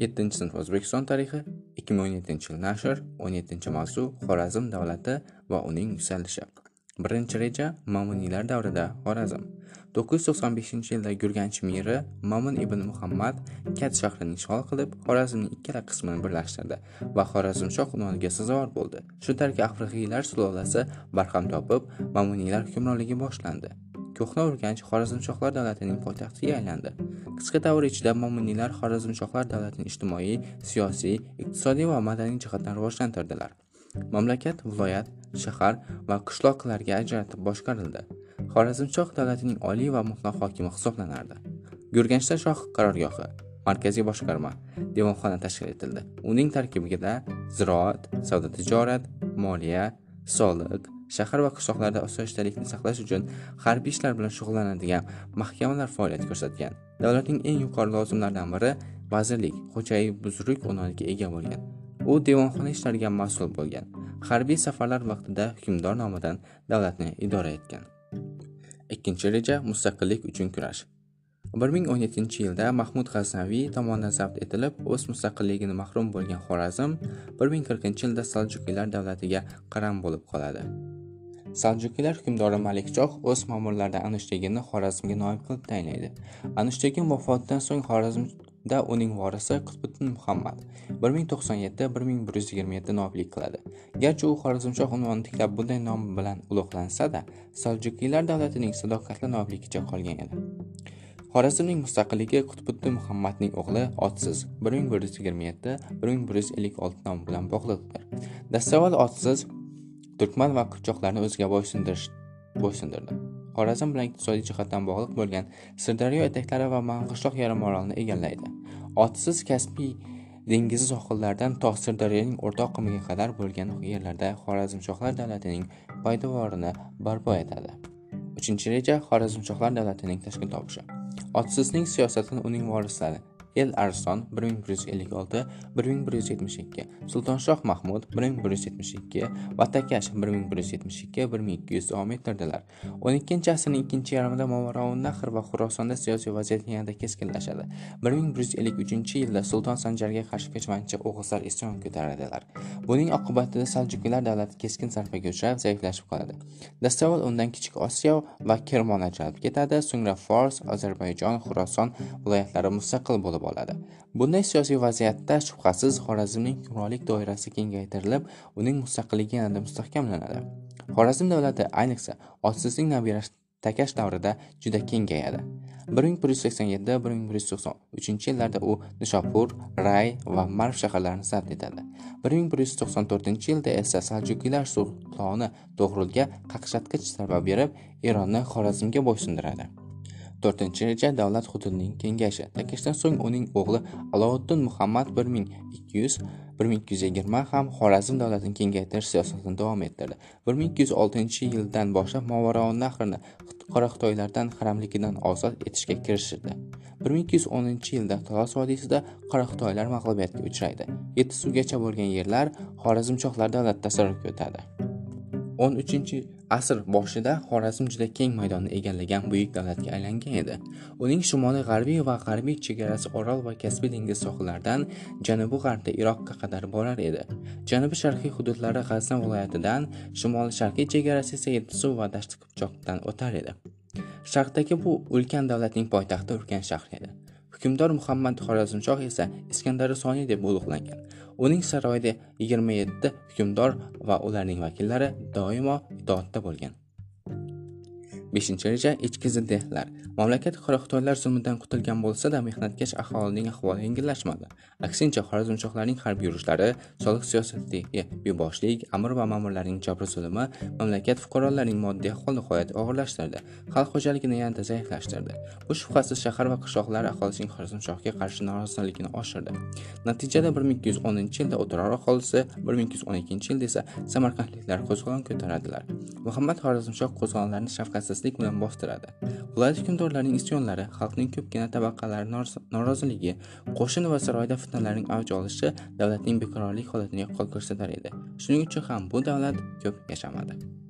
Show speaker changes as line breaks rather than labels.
7 sinf O'zbekiston tarixi 2017 yil nashr 17 mavzu Xorazm davlati va uning yuksalishi. Birinchi reja Mamuniylar davrida Xorazm. 995 yilda Gurganch miri Mamun ibn Muhammad Kat shahrini ishg'ol qilib, Xorazmning ikkala qismini birlashtirdi va Xorazmshoh unvoniga sazovor bo'ldi. Shu tariqa Afrixiylar sulolasi barham topib, Mamuniylar hukmronligi boshlandi. ko'hna urganch xorazmshohlar davlatining poytaxtiga aylandi qisqa davr ichida mo'miniylar xorazmshohlar davlatini ijtimoiy siyosiy iqtisodiy va madaniy jihatdan rivojlantirdilar. Mamlakat viloyat shahar va qishloqlarga ajratib boshqarildi. Xorazmshoh davlatining oliy va mutlaq hokimi hisoblanardi. Gurganchda shoh qarorgohi markaziy boshqarma devonxona tashkil etildi. Uning tarkibida ziroat savdo tijorat moliya soliq shahar va qishloqlarda osoyishtalikni saqlash uchun harbiy ishlar bilan shug'ullanadigan mahkamalar faoliyat ko'rsatgan. Davlatning eng yuqori lozimlaridan biri vazirlik xo'jayi buzruk unvoniga ega bo'lgan. U devonxona ishlariga mas'ul bo'lgan. Harbiy safarlar vaqtida hukmdor nomidan davlatni idora etgan. Ikkinchi reja mustaqillik uchun kurash. 1017 yilda Mahmud G'aznaviy tomonidan zabt etilib, o'z mustaqilligini mahrum bo'lgan Xorazm 1040 yilda Saljuqiylar davlatiga qaram bo'lib qoladi. Saljuqiylar hukmdori Malikchoh o'z ma'murlaridan Anushtagini Xorazmga noib qilib tayinlaydi. anushtegin vafotidan so'ng Xorazmda uning vorisi Qutbiddin Muhammad 1097-1127 noblik qiladi. Garchi u Xorazmshoh unvonini tiklab bunday nom bilan ulug'lansa-da, Saljuqiylar davlatining sadoqatli nobligicha qolgan edi. Xorazmning mustaqilligi Qutbiddin Muhammadning o'g'li Otsiz 1127-1156 nom bilan bog'liqdir. Dastavval Otsiz turkman va qipchoqlarni o'ziga bo'ysundirish bo'ysundirdi. Xorazm bilan iqtisodiy jihatdan bog'liq bo'lgan Sirdaryo etaklari va Mang'ishloq yarimorolini egallaydi. Otsiz Kaspiy dengizi sohillaridan to Sirdaryoning o'rtoq qimiga qadar bo'lgan yerlarda Xorazmshohlar davlatining poydevorini barpo etadi. uchinchi reja Xorazmshohlar davlatining tashkil topishi. Otsizning siyosatini uning vorislari El Arslon 1156-1172, Sultonshoh Mahmud 1172 va Takash 1172-1200 davom ettirdilar. 12-asrning ikkinchi yarmida Movarounnahr va Xurosonda siyosiy vaziyat yanada keskinlashadi. 1153-yilda Sulton Sanjarga qarshi ko'chmanchi o'g'izlar isyon ko'taradilar. Buning oqibatida Saljuqiylar davlati keskin zarbaga uchrab, zaiflashib qoladi. Dastavval undan Kichik Osiyo va Kermon ajralib ketadi, so'ngra Fors, Ozarbayjon, Xuroson viloyatlari mustaqil bo'lib oladi. Bunday siyosiy vaziyatda shubhasiz Xorazmning hukmronlik doirasi kengaytirilib, uning mustaqilligi yanada mustahkamlanadi. Xorazm davlati ayniqsa Otsizning nabirasi Takash davrida juda kengayadi. 1187-1193 yillarda u Nishopur, Ray va Marv shaharlarini zabt etadi. 1194 yilda esa Saljuqiylar sultoni To'g'rulga qaqshatqich zarba berib, Eronni Xorazmga bo'ysundiradi. To'rtinchi reja davlat hududining kengayishi takashdan so'ng uning o'g'li aloviddin muhammad bir ming ikki yuz bir ming ikki yuz yigirma ham xorazm davlatini kengaytirish siyosatini davom ettirdi. Bir ming ikki yuz oltinchi yildan boshlab movarounnahrni qora xitoylardan haramligidan ozod etishga kirishdi. Bir ming ikki yuz o'ninchi yilda talos vodiysida qora xitoylar mag'lubiyatga uchraydi. Yetti suvgacha bo'lgan yerlar xorazmchohlar davlati tasarrufiga o'tadi o'n uchinchi asr boshida xorazm juda keng maydonni egallagan buyuk davlatga aylangan edi. Uning shimoli g'arbiy va g'arbiy chegarasi orol va kaspiy dengiz sohillaridan janubi g'arbda iroqqa qadar borar edi. Janubi sharqiy hududlari g'azna viloyatidan shimoli sharqiy chegarasi esa yettisuv va dashti qipchoqdan o'tar edi. Sharqdagi bu ulkan davlatning poytaxti urgan shahri edi. Hukmdor muhammad xorazmshoh esa iskandar soniy deb ulug'langan. Uning saroyida 27 hukmdor va ularning vakillari doimo itoatda bo'lgan. Beshinchi reja ichki ziddiyatlar mamlakat xitoylar zulmidan qutulgan bo'lsa-da mehnatkash aholining ahvoli yengillashmadi. Aksincha xorazmshohlarning harbiy yurishlari soliq siyosatidagi beboshlik amir va ma'murlarning jabr zulmi mamlakat fuqarolarining moddiy ahvolini hayot og'irlashtirdi. Xalq xo'jaligini yanada zaiflashtirdi. Bu shubhasiz shahar va qishloqlar aholisining xorazmshohga qarshi noroziligini oshirdi. Natijada bir ming ikki yuz o'ninchi yilda o'tirar aholisi bir ming ikki yuz o'n ikkinchi yilda esa samarqandliklar qo'zg'olon ko'taradilar. Muhammad xorazmshoh qo'zg'olonlarni shafqatsizlik bilan bostiradi. Viloyat hukmdorlarining isyonlari xalqning ko'pgina tabaqalari noroziligi qo'shin va saroyda fitnalarning avj olishi davlatning beqarorlik holatini yaqqol ko'rsatar edi. Shuning uchun ham bu davlat ko'p yashamadi.